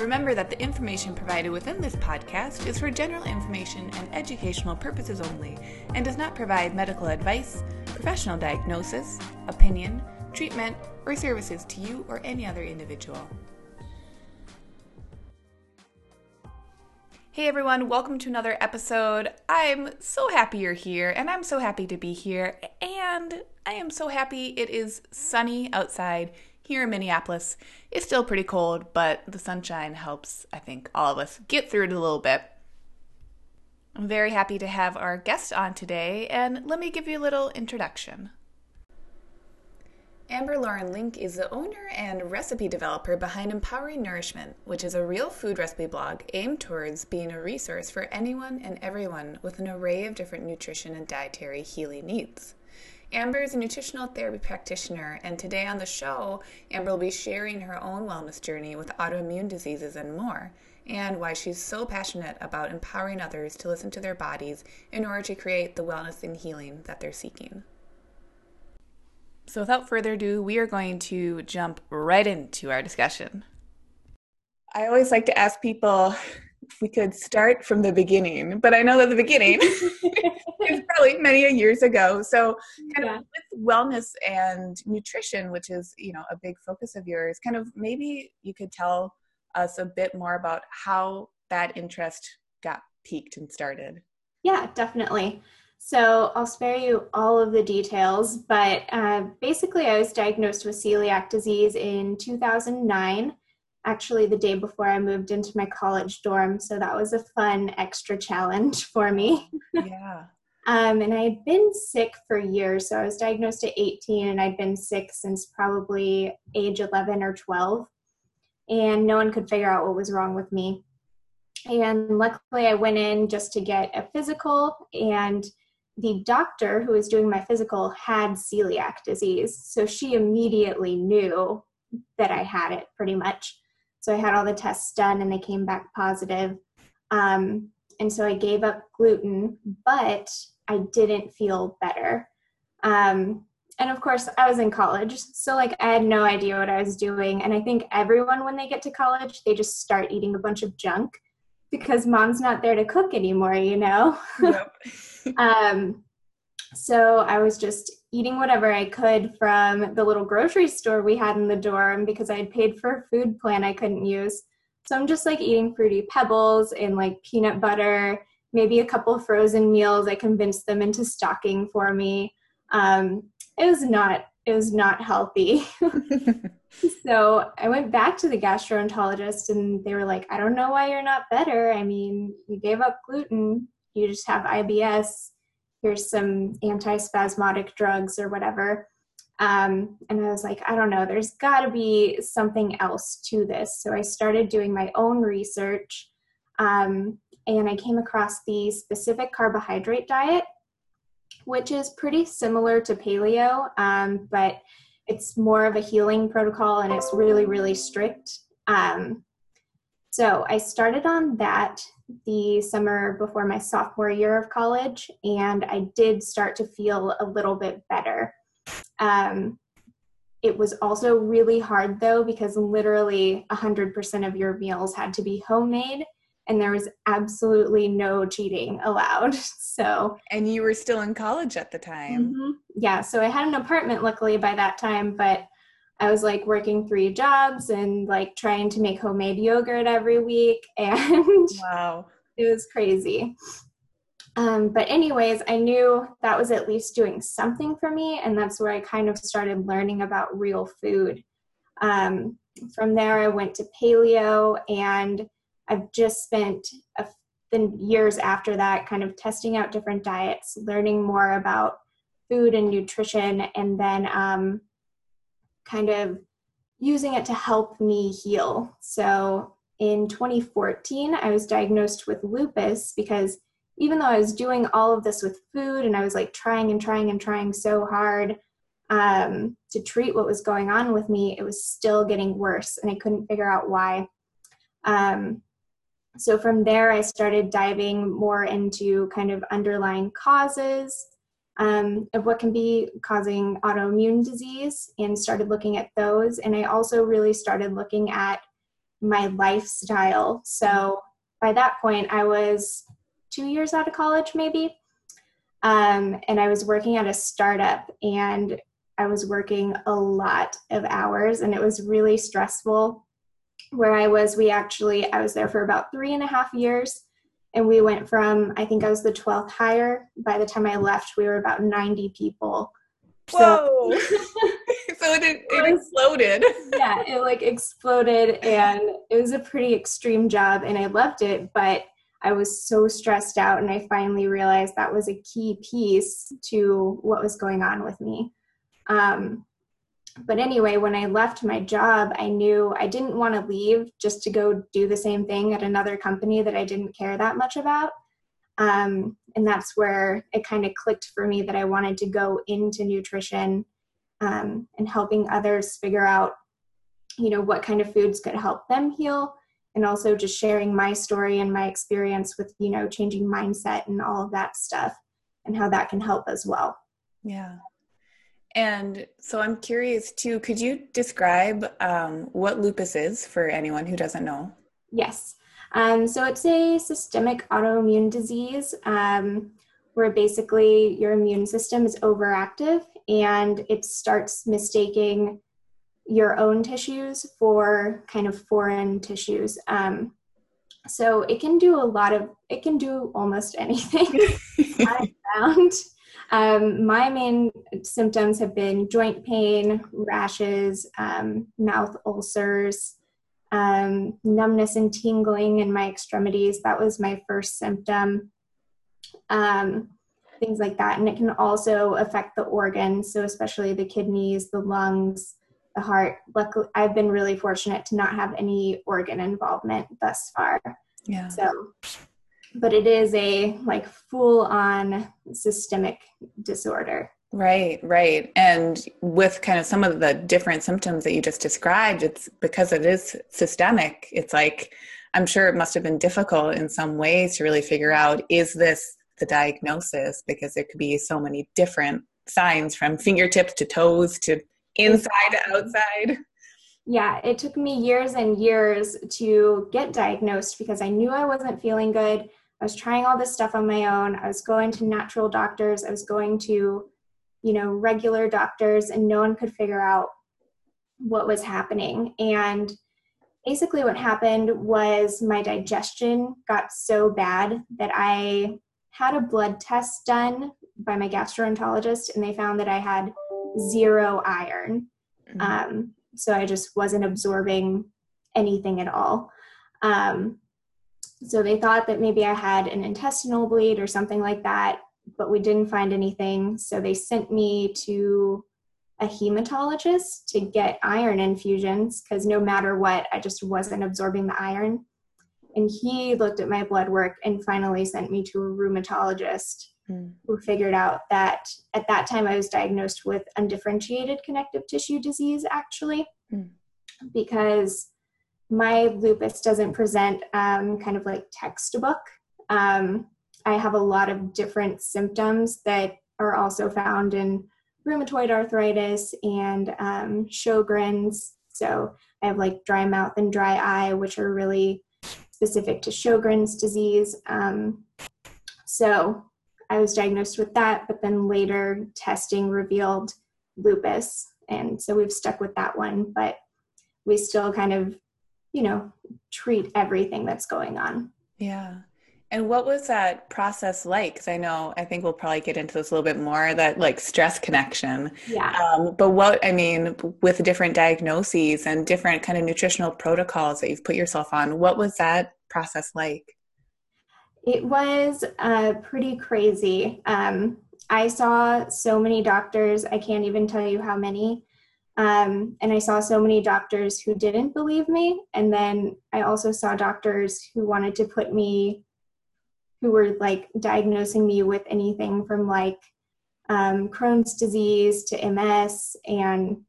Remember that the information provided within this podcast is for general information and educational purposes only and does not provide medical advice, professional diagnosis, opinion, treatment, or services to you or any other individual. Hey everyone, welcome to another episode. I'm so happy you're here, and I'm so happy to be here, and I am so happy it is sunny outside here in Minneapolis. It's still pretty cold, but the sunshine helps, I think, all of us get through it a little bit. I'm very happy to have our guest on today, and let me give you a little introduction. Amber Lauren Link is the owner and recipe developer behind Empowering Nourishment, which is a real food recipe blog aimed towards being a resource for anyone and everyone with an array of different nutrition and dietary healing needs. Amber is a nutritional therapy practitioner, and today on the show, Amber will be sharing her own wellness journey with autoimmune diseases and more, and why she's so passionate about empowering others to listen to their bodies in order to create the wellness and healing that they're seeking. So, without further ado, we are going to jump right into our discussion. I always like to ask people if we could start from the beginning, but I know that the beginning is probably many years ago. So, kind yeah. of with wellness and nutrition, which is you know a big focus of yours, kind of maybe you could tell us a bit more about how that interest got peaked and started. Yeah, definitely. So I'll spare you all of the details, but uh, basically, I was diagnosed with celiac disease in 2009 actually the day before I moved into my college dorm. So that was a fun extra challenge for me. Yeah. Um, and I had been sick for years. So I was diagnosed at 18 and I'd been sick since probably age 11 or 12. And no one could figure out what was wrong with me. And luckily, I went in just to get a physical, and the doctor who was doing my physical had celiac disease. So she immediately knew that I had it pretty much. So I had all the tests done and they came back positive. Um, and so I gave up gluten, but I didn't feel better. Um, and of course, I was in college, so like I had no idea what I was doing. And I think everyone, when they get to college, they just start eating a bunch of junk because mom's not there to cook anymore, you know? Yep. um, so I was just eating whatever I could from the little grocery store we had in the dorm because I had paid for a food plan I couldn't use. So I'm just like eating fruity pebbles and like peanut butter, maybe a couple frozen meals. I convinced them into stocking for me. Um, it was not it was not healthy. so I went back to the gastroenterologist and they were like, I don't know why you're not better. I mean, you gave up gluten, you just have IBS here's some antispasmodic drugs or whatever. Um, and I was like, I don't know, there's got to be something else to this. So I started doing my own research um, and I came across the specific carbohydrate diet, which is pretty similar to paleo, um, but it's more of a healing protocol and it's really, really strict. Um, so I started on that the summer before my sophomore year of college, and I did start to feel a little bit better. Um, it was also really hard though, because literally 100% of your meals had to be homemade, and there was absolutely no cheating allowed. So, and you were still in college at the time. Mm-hmm. Yeah, so I had an apartment luckily by that time, but I was like working three jobs and like trying to make homemade yogurt every week. And wow, it was crazy. Um, but, anyways, I knew that was at least doing something for me. And that's where I kind of started learning about real food. Um, from there, I went to paleo, and I've just spent a, the years after that kind of testing out different diets, learning more about food and nutrition, and then um, kind of using it to help me heal. So in 2014, I was diagnosed with lupus because even though I was doing all of this with food and I was like trying and trying and trying so hard um, to treat what was going on with me, it was still getting worse and I couldn't figure out why. Um, so from there, I started diving more into kind of underlying causes um, of what can be causing autoimmune disease and started looking at those. And I also really started looking at my lifestyle. So by that point, I was two years out of college, maybe. Um, and I was working at a startup and I was working a lot of hours and it was really stressful. Where I was, we actually, I was there for about three and a half years and we went from, I think I was the 12th hire. By the time I left, we were about 90 people. Whoa! So, so it, it, it exploded. yeah, it like exploded and it was a pretty extreme job and I loved it, but I was so stressed out, and I finally realized that was a key piece to what was going on with me. Um, but anyway, when I left my job, I knew I didn't want to leave just to go do the same thing at another company that I didn't care that much about. Um, and that's where it kind of clicked for me that I wanted to go into nutrition um, and helping others figure out, you know, what kind of foods could help them heal and also just sharing my story and my experience with you know changing mindset and all of that stuff and how that can help as well yeah and so i'm curious too could you describe um, what lupus is for anyone who doesn't know yes um, so it's a systemic autoimmune disease um, where basically your immune system is overactive and it starts mistaking your own tissues for kind of foreign tissues. Um, so it can do a lot of, it can do almost anything I found. Um, my main symptoms have been joint pain, rashes, um, mouth ulcers, um, numbness and tingling in my extremities. That was my first symptom. Um, things like that. And it can also affect the organs, so especially the kidneys, the lungs, the heart. Luckily, I've been really fortunate to not have any organ involvement thus far. Yeah. So, but it is a like full on systemic disorder. Right, right. And with kind of some of the different symptoms that you just described, it's because it is systemic. It's like, I'm sure it must have been difficult in some ways to really figure out is this the diagnosis? Because there could be so many different signs from fingertips to toes to inside to outside? Yeah, it took me years and years to get diagnosed because I knew I wasn't feeling good. I was trying all this stuff on my own. I was going to natural doctors. I was going to, you know, regular doctors, and no one could figure out what was happening. And basically, what happened was my digestion got so bad that I had a blood test done by my gastroenterologist, and they found that I had zero iron. Mm-hmm. Um, so I just wasn't absorbing anything at all. Um, so they thought that maybe I had an intestinal bleed or something like that, but we didn't find anything. So they sent me to a hematologist to get iron infusions because no matter what, I just wasn't absorbing the iron. And he looked at my blood work and finally sent me to a rheumatologist mm. who figured out that at that time I was diagnosed with undifferentiated connective tissue disease, actually, mm. because my lupus doesn't present um, kind of like textbook. Um, I have a lot of different symptoms that are also found in rheumatoid arthritis and um, Sjogren's. So I have like dry mouth and dry eye, which are really specific to Sjogren's disease. Um, so I was diagnosed with that, but then later testing revealed lupus. And so we've stuck with that one, but we still kind of, you know, treat everything that's going on. Yeah. And what was that process like? Because I know, I think we'll probably get into this a little bit more that like stress connection. Yeah. Um, but what, I mean, with different diagnoses and different kind of nutritional protocols that you've put yourself on, what was that process like? It was uh, pretty crazy. Um, I saw so many doctors, I can't even tell you how many. Um, and I saw so many doctors who didn't believe me. And then I also saw doctors who wanted to put me who were like diagnosing me with anything from like um, Crohn's disease to MS. And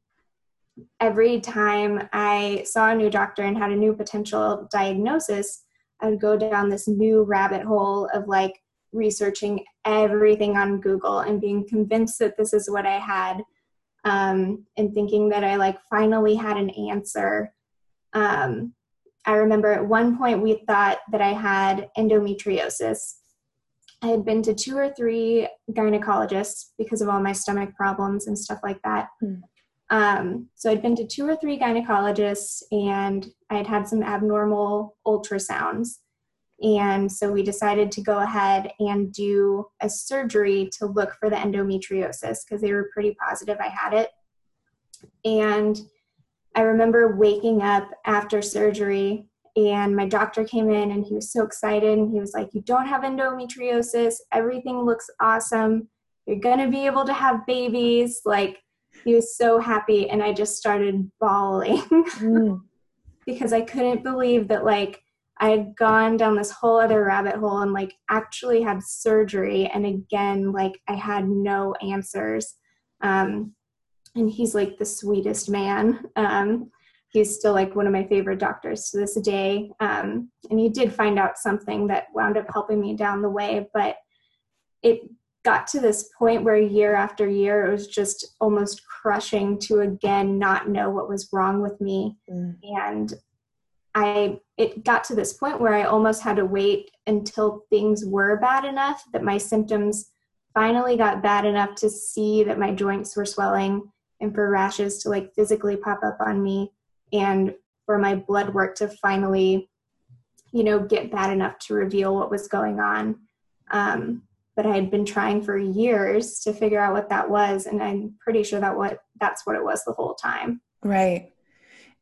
every time I saw a new doctor and had a new potential diagnosis, I would go down this new rabbit hole of like researching everything on Google and being convinced that this is what I had um, and thinking that I like finally had an answer. Um, I remember at one point we thought that I had endometriosis. I had been to two or three gynecologists because of all my stomach problems and stuff like that. Mm. Um, so I'd been to two or three gynecologists and I had had some abnormal ultrasounds. And so we decided to go ahead and do a surgery to look for the endometriosis because they were pretty positive I had it. And I remember waking up after surgery and my doctor came in and he was so excited and he was like, You don't have endometriosis. Everything looks awesome. You're going to be able to have babies. Like, he was so happy. And I just started bawling mm. because I couldn't believe that, like, I had gone down this whole other rabbit hole and like actually had surgery. And again, like I had no answers. Um, and he's like the sweetest man. Um, he's still like one of my favorite doctors to this day. Um, and he did find out something that wound up helping me down the way, but it got to this point where year after year it was just almost crushing to again not know what was wrong with me. Mm. And I it got to this point where I almost had to wait until things were bad enough that my symptoms finally got bad enough to see that my joints were swelling and for rashes to like physically pop up on me and for my blood work to finally you know get bad enough to reveal what was going on. Um, but i had been trying for years to figure out what that was and i'm pretty sure that what that's what it was the whole time. Right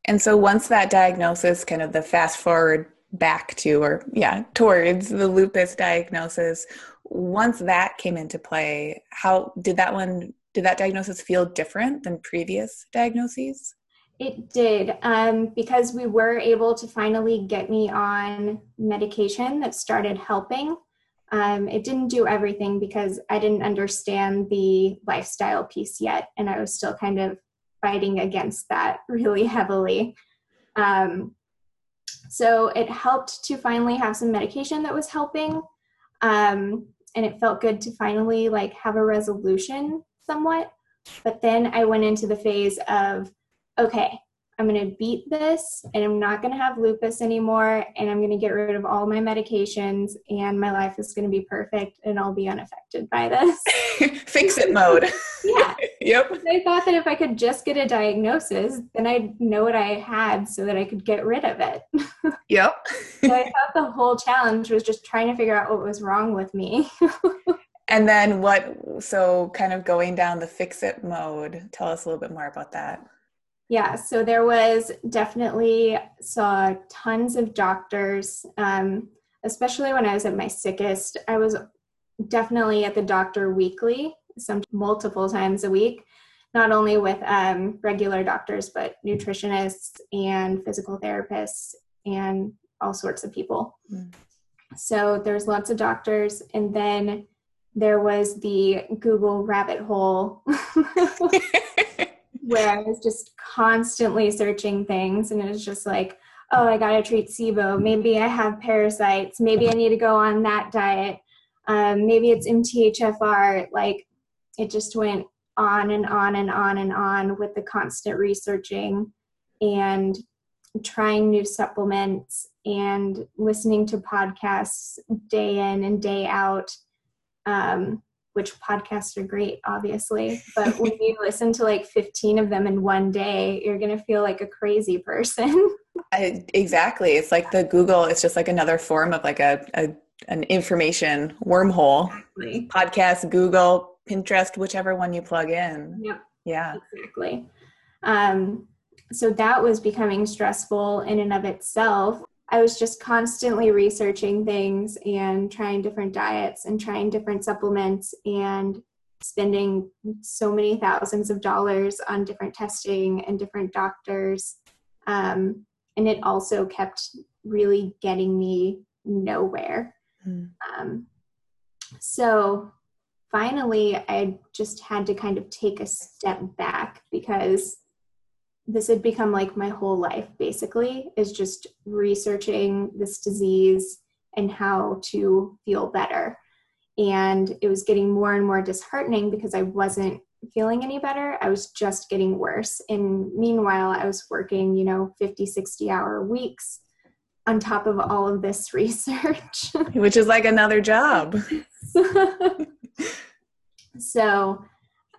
and so once that diagnosis kind of the fast forward back to or yeah towards the lupus diagnosis once that came into play how did that one did that diagnosis feel different than previous diagnoses? It did, um, because we were able to finally get me on medication that started helping. Um, it didn't do everything because I didn't understand the lifestyle piece yet, and I was still kind of fighting against that really heavily. Um, so it helped to finally have some medication that was helping, um, and it felt good to finally like have a resolution somewhat. But then I went into the phase of, okay, I'm going to beat this and I'm not going to have lupus anymore and I'm going to get rid of all my medications and my life is going to be perfect and I'll be unaffected by this. Fix it mode. yeah. Yep. I thought that if I could just get a diagnosis, then I'd know what I had so that I could get rid of it. yep. so I thought the whole challenge was just trying to figure out what was wrong with me. And then what, so kind of going down the fix it mode, tell us a little bit more about that. Yeah, so there was definitely saw tons of doctors, um, especially when I was at my sickest. I was definitely at the doctor weekly, some multiple times a week, not only with um, regular doctors, but nutritionists and physical therapists and all sorts of people. Mm. So there's lots of doctors, and then there was the Google rabbit hole where I was just constantly searching things, and it was just like, oh, I gotta treat SIBO. Maybe I have parasites. Maybe I need to go on that diet. Um, maybe it's MTHFR. Like, it just went on and on and on and on with the constant researching and trying new supplements and listening to podcasts day in and day out um, which podcasts are great, obviously. But when you listen to like 15 of them in one day, you're going to feel like a crazy person. I, exactly. It's like the Google, it's just like another form of like a, a an information wormhole. Exactly. Podcast, Google, Pinterest, whichever one you plug in. Yep. Yeah. Exactly. Um, so that was becoming stressful in and of itself. I was just constantly researching things and trying different diets and trying different supplements and spending so many thousands of dollars on different testing and different doctors. Um, and it also kept really getting me nowhere. Mm. Um, so finally, I just had to kind of take a step back because this had become like my whole life basically is just researching this disease and how to feel better. And it was getting more and more disheartening because i wasn't feeling any better. I was just getting worse. And meanwhile i was working you know 50 60 hour weeks on top of all of this research. Which is like another job so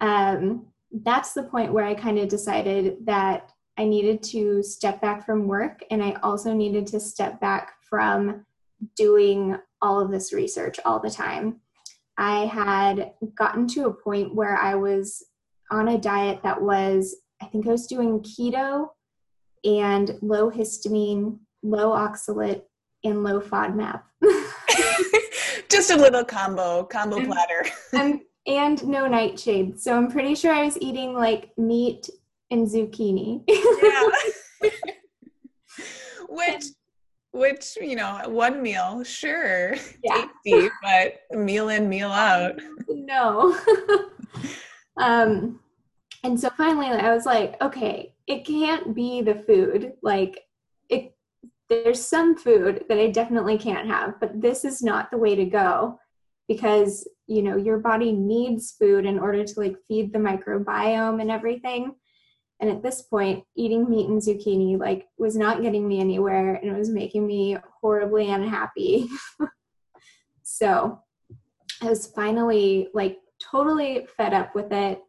um, that's the point where i kind of decided that i needed to step back from work and i also needed to step back from doing all of this research all the time I had gotten to a point where I was on a diet that was, I think I was doing keto and low histamine, low oxalate, and low FODMAP. Just a little combo, combo and, platter. and, and no nightshade. So I'm pretty sure I was eating like meat and zucchini. yeah. Which which you know one meal sure yeah. tasty but meal in meal out no um and so finally i was like okay it can't be the food like it there's some food that i definitely can't have but this is not the way to go because you know your body needs food in order to like feed the microbiome and everything and at this point, eating meat and zucchini like was not getting me anywhere and it was making me horribly unhappy. so I was finally like totally fed up with it.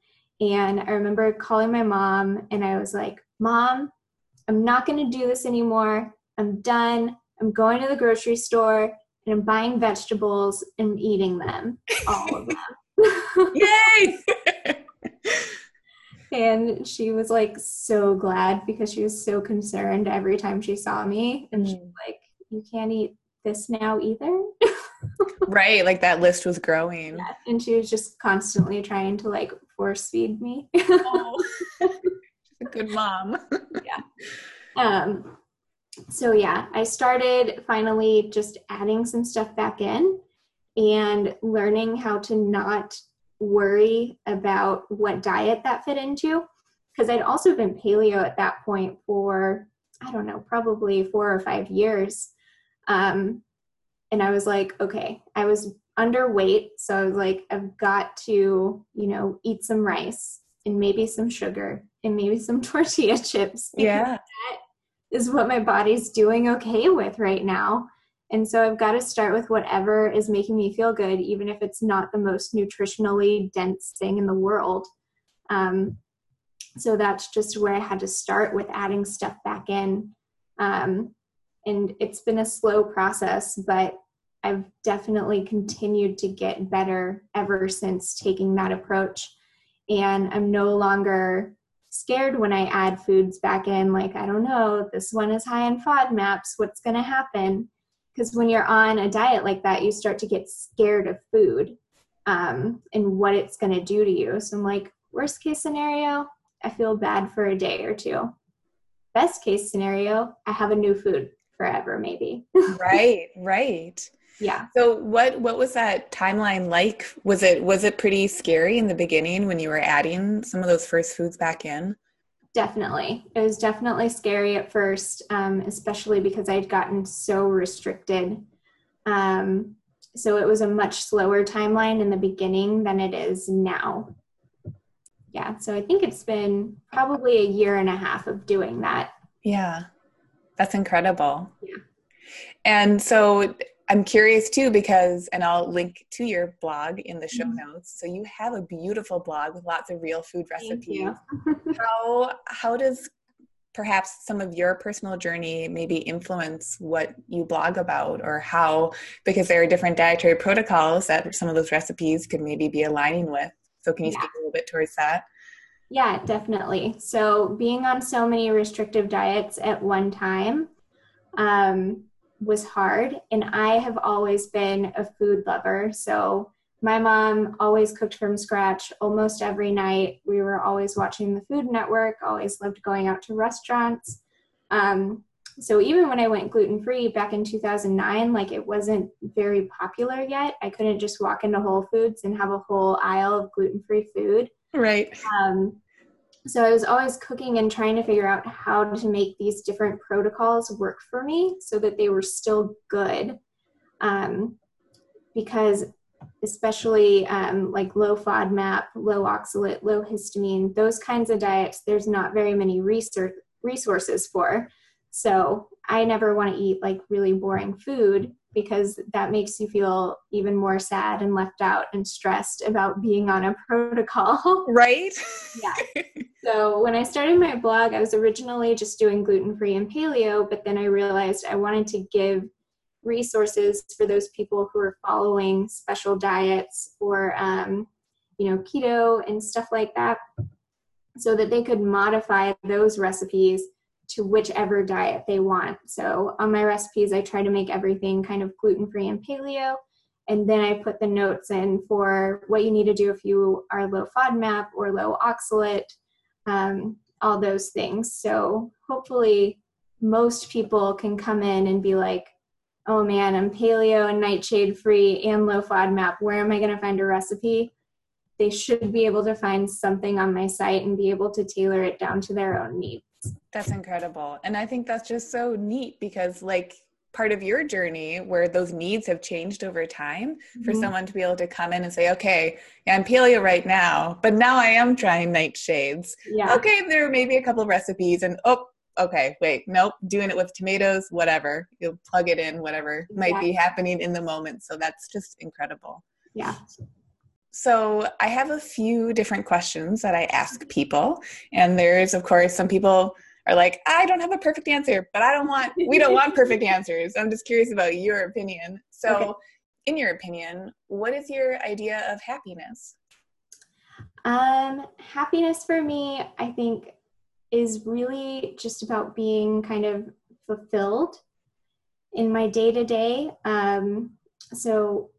And I remember calling my mom and I was like, Mom, I'm not going to do this anymore. I'm done. I'm going to the grocery store and I'm buying vegetables and eating them, all of them. Yay! and she was like so glad because she was so concerned every time she saw me and mm. she's like you can't eat this now either right like that list was growing yeah. and she was just constantly trying to like force feed me oh. a good mom yeah um so yeah i started finally just adding some stuff back in and learning how to not worry about what diet that fit into because I'd also been paleo at that point for I don't know, probably four or five years. Um, and I was like, okay, I was underweight, so I was like, I've got to, you know, eat some rice and maybe some sugar and maybe some tortilla chips. Yeah. That is what my body's doing okay with right now. And so I've got to start with whatever is making me feel good, even if it's not the most nutritionally dense thing in the world. Um, so that's just where I had to start with adding stuff back in. Um, and it's been a slow process, but I've definitely continued to get better ever since taking that approach. And I'm no longer scared when I add foods back in, like, I don't know, this one is high in FODMAPs, what's going to happen? because when you're on a diet like that you start to get scared of food um, and what it's going to do to you. So i'm like worst case scenario i feel bad for a day or two. Best case scenario i have a new food forever maybe. Right right yeah so what what was that timeline like was it was it pretty scary in the beginning when you were adding some of those first foods back in Definitely. It was definitely scary at first, um, especially because I'd gotten so restricted. Um, so it was a much slower timeline in the beginning than it is now. Yeah, so I think it's been probably a year and a half of doing that. Yeah, that's incredible. Yeah. And so I'm curious too because, and I'll link to your blog in the show mm-hmm. notes. So you have a beautiful blog with lots of real food recipes. how how does perhaps some of your personal journey maybe influence what you blog about or how because there are different dietary protocols that some of those recipes could maybe be aligning with so can you yeah. speak a little bit towards that yeah definitely so being on so many restrictive diets at one time um, was hard. And I have always been a food lover. So my mom always cooked from scratch almost every night. We were always watching the Food Network, always loved going out to restaurants. Um, so even when I went gluten free back in 2009, like it wasn't very popular yet. I couldn't just walk into Whole Foods and have a whole aisle of gluten free food. Right. Um, so I was always cooking and trying to figure out how to make these different protocols work for me so that they were still good. Um, because especially um, like low FODMAP, low oxalate, low histamine, those kinds of diets, there's not very many research resources for. So I never want to eat like really boring food because that makes you feel even more sad and left out and stressed about being on a protocol. Right? yeah. So when I started my blog, I was originally just doing gluten free and paleo, but then I realized I wanted to give resources for those people who are following special diets or, um, you know, keto and stuff like that so that they could modify those recipes to whichever diet they want. So on my recipes, I try to make everything kind of gluten free and paleo. And then I put the notes in for what you need to do if you are low FODMAP or low oxalate, um, all those things. So hopefully, most people can come in and be like, oh man, I'm paleo and nightshade free and low FODMAP. Where am I going to find a recipe? They should be able to find something on my site and be able to tailor it down to their own needs. That's incredible. And I think that's just so neat because, like, part of your journey where those needs have changed over time mm-hmm. for someone to be able to come in and say, okay, yeah, I'm paleo right now, but now I am trying nightshades. Yeah. Okay, there may be a couple of recipes, and oh, okay, wait, nope, doing it with tomatoes, whatever. You'll plug it in, whatever might be happening in the moment. So that's just incredible. Yeah. So, I have a few different questions that I ask people. And there's, of course, some people are like, I don't have a perfect answer, but I don't want, we don't want perfect answers. I'm just curious about your opinion. So, okay. in your opinion, what is your idea of happiness? Um, happiness for me, I think, is really just about being kind of fulfilled in my day to day. So,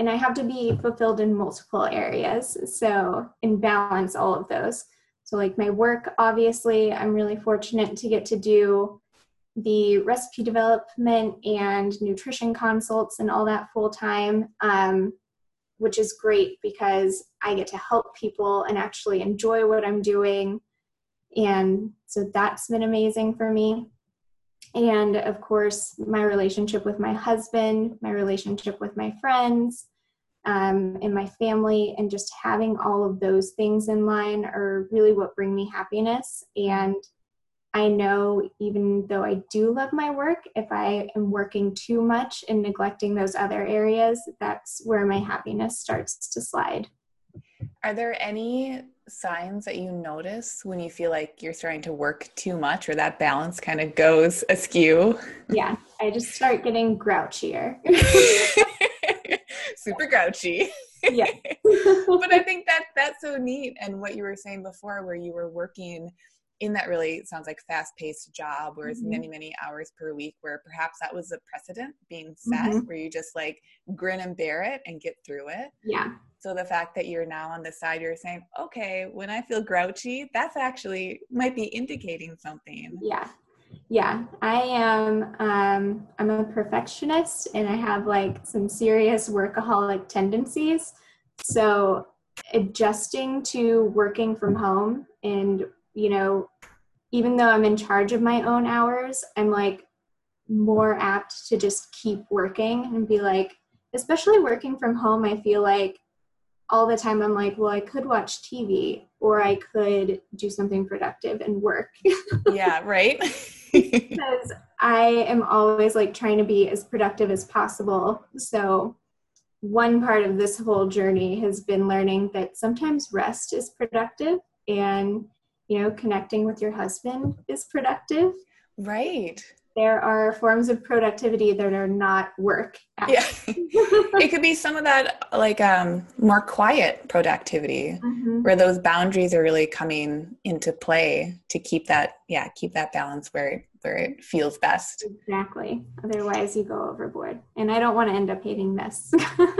and I have to be fulfilled in multiple areas. So, and balance all of those. So, like my work, obviously, I'm really fortunate to get to do the recipe development and nutrition consults and all that full time, um, which is great because I get to help people and actually enjoy what I'm doing. And so that's been amazing for me. And of course, my relationship with my husband, my relationship with my friends, um, and my family, and just having all of those things in line are really what bring me happiness. And I know even though I do love my work, if I am working too much and neglecting those other areas, that's where my happiness starts to slide. Are there any signs that you notice when you feel like you're starting to work too much or that balance kind of goes askew? Yeah, I just start getting grouchier. Super grouchy. Yeah. but I think that that's so neat and what you were saying before where you were working in that really sounds like fast paced job where it's mm-hmm. many many hours per week where perhaps that was a precedent being set mm-hmm. where you just like grin and bear it and get through it yeah so the fact that you're now on the side, you're saying, okay, when I feel grouchy, that's actually might be indicating something. Yeah. Yeah, I am. Um, I'm a perfectionist and I have like some serious workaholic tendencies. So adjusting to working from home and, you know, even though I'm in charge of my own hours, I'm like more apt to just keep working and be like, especially working from home, I feel like all the time I'm like, well, I could watch TV or I could do something productive and work. yeah, right. because I am always like trying to be as productive as possible. So, one part of this whole journey has been learning that sometimes rest is productive and, you know, connecting with your husband is productive. Right there are forms of productivity that are not work. Yeah. it could be some of that like um, more quiet productivity mm-hmm. where those boundaries are really coming into play to keep that yeah, keep that balance where where it feels best. Exactly. Otherwise you go overboard. And I don't want to end up hating this.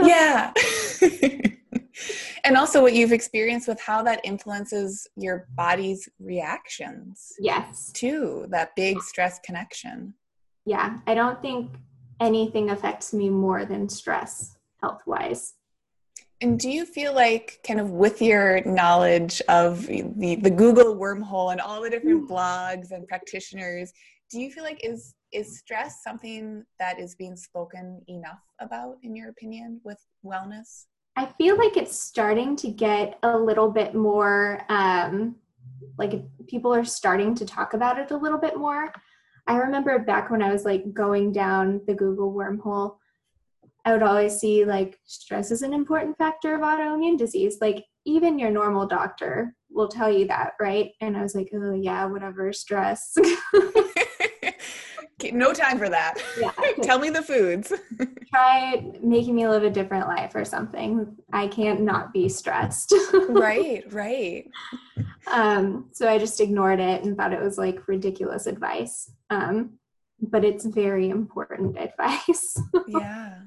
yeah. and also what you've experienced with how that influences your body's reactions. Yes. To that big stress connection. Yeah, I don't think anything affects me more than stress health wise. And do you feel like, kind of with your knowledge of the, the Google wormhole and all the different mm. blogs and practitioners, do you feel like is is stress something that is being spoken enough about, in your opinion, with wellness? I feel like it's starting to get a little bit more, um, like people are starting to talk about it a little bit more. I remember back when I was like going down the Google wormhole, I would always see like stress is an important factor of autoimmune disease. Like even your normal doctor will tell you that, right? And I was like, oh yeah, whatever, stress. no time for that. Yeah. Tell me the foods. Try making me live a different life or something. I can't not be stressed. right, right. Um, so I just ignored it and thought it was like ridiculous advice. Um, but it's very important advice. yeah.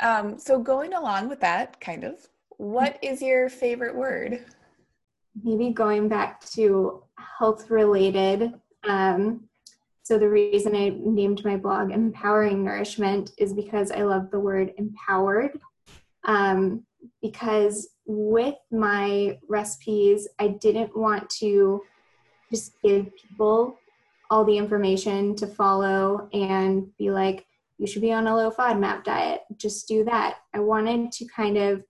Um, so going along with that, kind of, what is your favorite word? Maybe going back to health related. Um, so the reason I named my blog Empowering Nourishment is because I love the word empowered. Um, because with my recipes, I didn't want to just give people all the information to follow and be like, you should be on a low FODMAP diet. Just do that. I wanted to kind of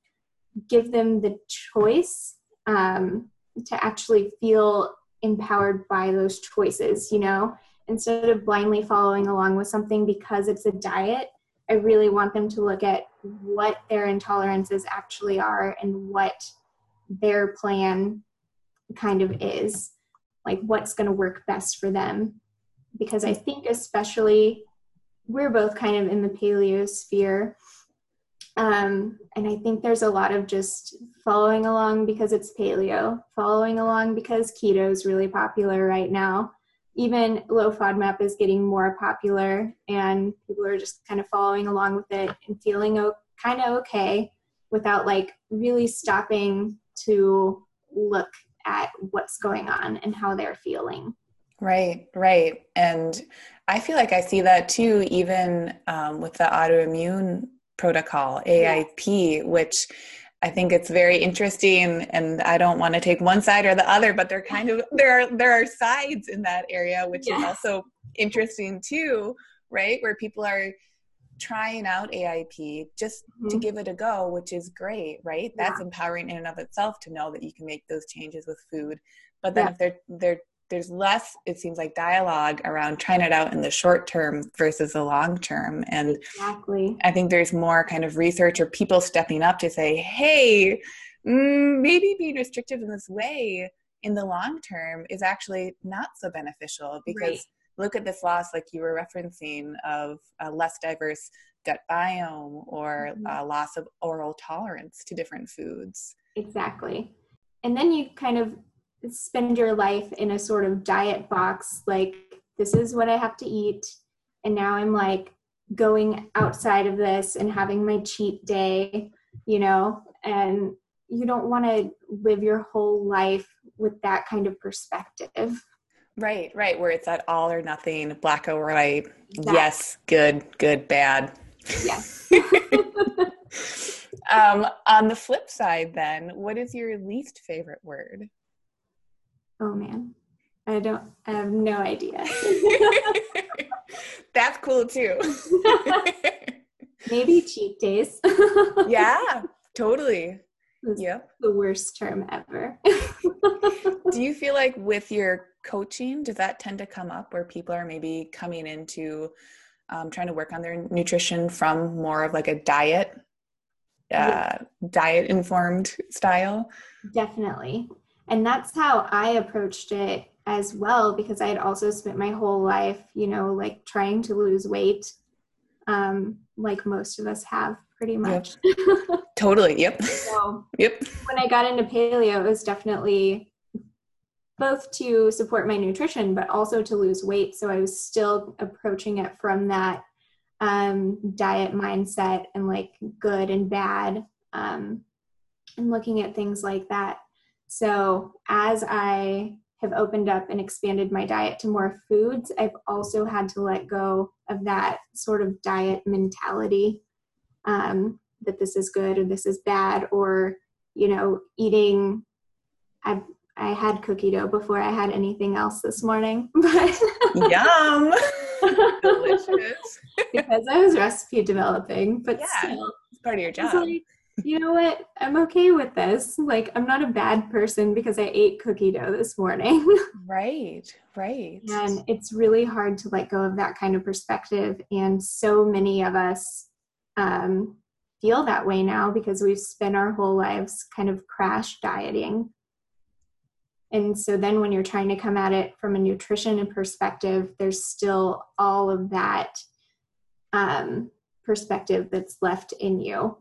give them the choice um, to actually feel empowered by those choices, you know? Instead of blindly following along with something because it's a diet, I really want them to look at what their intolerances actually are and what their plan kind of is, like what's going to work best for them. Because I think, especially, we're both kind of in the paleo sphere. Um, and I think there's a lot of just following along because it's paleo, following along because keto is really popular right now even low FODMAP is getting more popular and people are just kind of following along with it and feeling o- kind of okay without like really stopping to look at what's going on and how they're feeling. Right, right. And I feel like I see that too, even um, with the autoimmune protocol, AIP, yeah. which I think it's very interesting, and I don't want to take one side or the other, but there kind of there are there are sides in that area, which is also interesting too, right? Where people are trying out AIP just mm-hmm. to give it a go, which is great, right? That's yeah. empowering in and of itself to know that you can make those changes with food. But then yeah. if they're they're there's less it seems like dialogue around trying it out in the short term versus the long term. And exactly. I think there's more kind of research or people stepping up to say hey mm, maybe being restrictive in this way in the long term is actually not so beneficial. Because right. look at this loss like you were referencing of a less diverse gut biome or mm-hmm. a loss of oral tolerance to different foods. Exactly. And then you kind of spend your life in a sort of diet box like this is what i have to eat. And now i'm like going outside of this and having my cheat day you know? And you don't want to live your whole life with that kind of perspective. Right right where it's at all or nothing black or white. Exactly. yes good good bad. Yes. Um, on the flip side then what is your least favorite word Oh man, I don't. I have no idea. That's cool too. Maybe cheat days. yeah, totally. Yeah. The worst term ever. Do you feel like with your coaching, does that tend to come up where people are maybe coming into um, trying to work on their nutrition from more of like a diet, uh, diet informed style? Definitely and that's how i approached it as well because i had also spent my whole life you know like trying to lose weight um like most of us have pretty much yep. totally yep so yep when i got into paleo it was definitely both to support my nutrition but also to lose weight so i was still approaching it from that um, diet mindset and like good and bad um, and looking at things like that. So as I have opened up and expanded my diet to more foods, I've also had to let go of that sort of diet mentality um, that this is good or this is bad, or you know, eating. I I had cookie dough before I had anything else this morning, but yum, delicious. because I was recipe developing, but yeah, still, it's part of your job you know what? I'm okay with this. Like, I'm not a bad person because I ate cookie dough this morning. right, right. And it's really hard to let go of that kind of perspective. And so many of us um, feel that way now because we've spent our whole lives kind of crash dieting. And so then when you're trying to come at it from a nutrition and perspective, there's still all of that um, perspective that's left in you.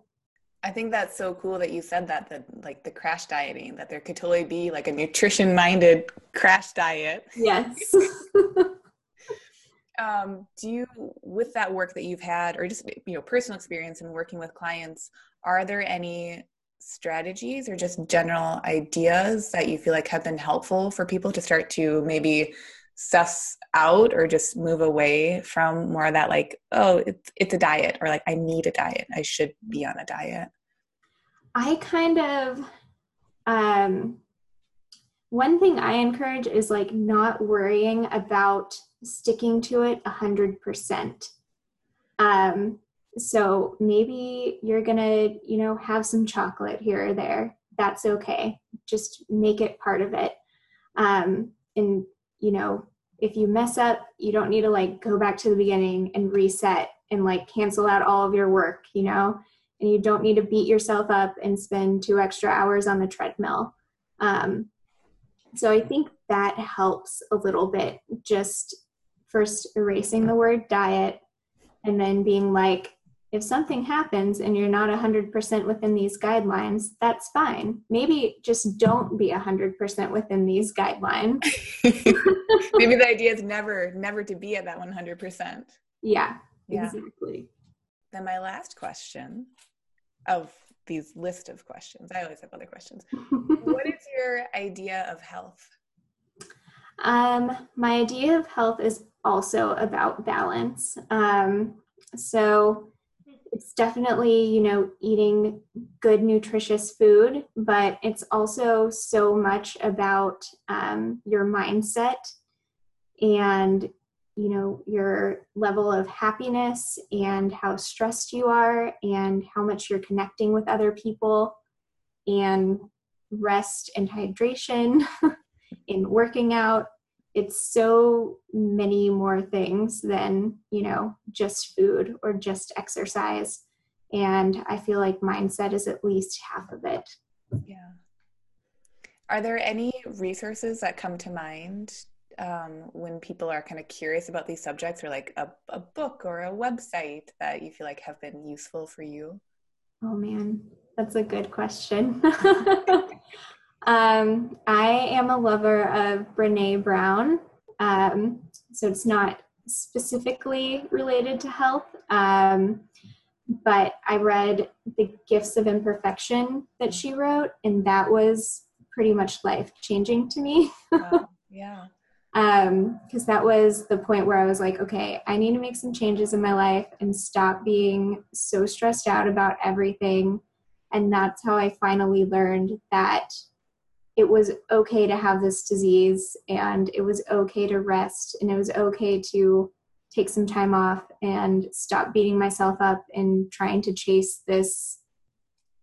I think that's so cool that you said that, that like the crash dieting, that there could totally be like a nutrition minded crash diet. Yes. um, do you, with that work that you've had, or just, you know, personal experience in working with clients, are there any strategies or just general ideas that you feel like have been helpful for people to start to maybe suss out or just move away from more of that like oh it's it's a diet or like i need a diet. I should be on a diet. I kind of um one thing i encourage is like not worrying about sticking to it a hundred percent. Um so maybe you're gonna you know have some chocolate here or there. That's okay. Just make it part of it. Um and you know, if you mess up, you don't need to like go back to the beginning and reset and like cancel out all of your work, you know, and you don't need to beat yourself up and spend two extra hours on the treadmill. Um, so I think that helps a little bit, just first erasing the word diet and then being like, if something happens and you're not 100% within these guidelines, that's fine. Maybe just don't be 100% within these guidelines. Maybe the idea is never, never to be at that 100%. Yeah, yeah, exactly. Then my last question of these list of questions, I always have other questions. what is your idea of health? Um, my idea of health is also about balance. Um, so it's definitely you know eating good nutritious food but it's also so much about um, your mindset and you know your level of happiness and how stressed you are and how much you're connecting with other people and rest and hydration in working out it's so many more things than you know just food or just exercise. And i feel like mindset is at least half of it. Yeah. Are there any resources that come to mind um, when people are kind of curious about these subjects or like a, a book or a website that you feel like have been useful for you? Oh man. That's a good question Um, I am a lover of Brene Brown. Um, so it's not specifically related to health, um, but I read The Gifts of Imperfection that she wrote, and that was pretty much life changing to me. wow. Yeah. Um, because that was the point where I was like, okay, I need to make some changes in my life and stop being so stressed out about everything. And that's how I finally learned that it was okay to have this disease and it was okay to rest and it was okay to take some time off and stop beating myself up and trying to chase this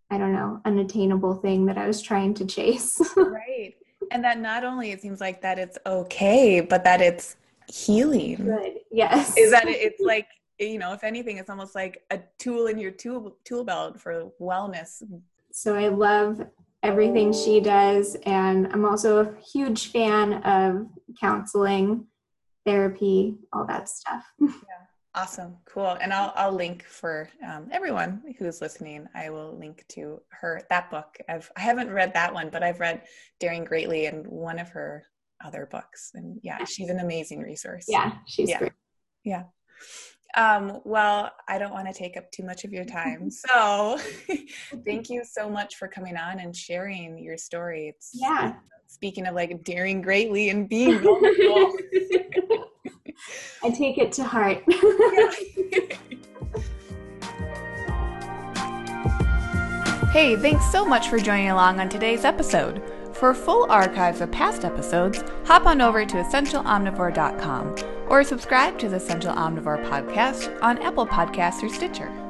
i don't know unattainable thing that i was trying to chase. Right. And that not only it seems like that it's okay but that it's healing. Good. Yes. Is that it's like you know if anything it's almost like a tool in your tool tool belt for wellness. So i love everything she does. And I'm also a huge fan of counseling, therapy, all that stuff. Yeah. Awesome. Cool. And I'll, I'll link for um, everyone who's listening. I will link to her, that book. I've, I haven't read that one, but I've read Daring Greatly and one of her other books. And yeah, she's an amazing resource. Yeah, she's yeah. great. Yeah. Um, well, I don't want to take up too much of your time. So thank you so much for coming on and sharing your story. It's yeah. Speaking of like daring greatly and being vulnerable. I take it to heart. hey, thanks so much for joining along on today's episode. For full archives of past episodes, hop on over to essentialomnivore.com or subscribe to the Essential Omnivore podcast on Apple Podcasts or Stitcher.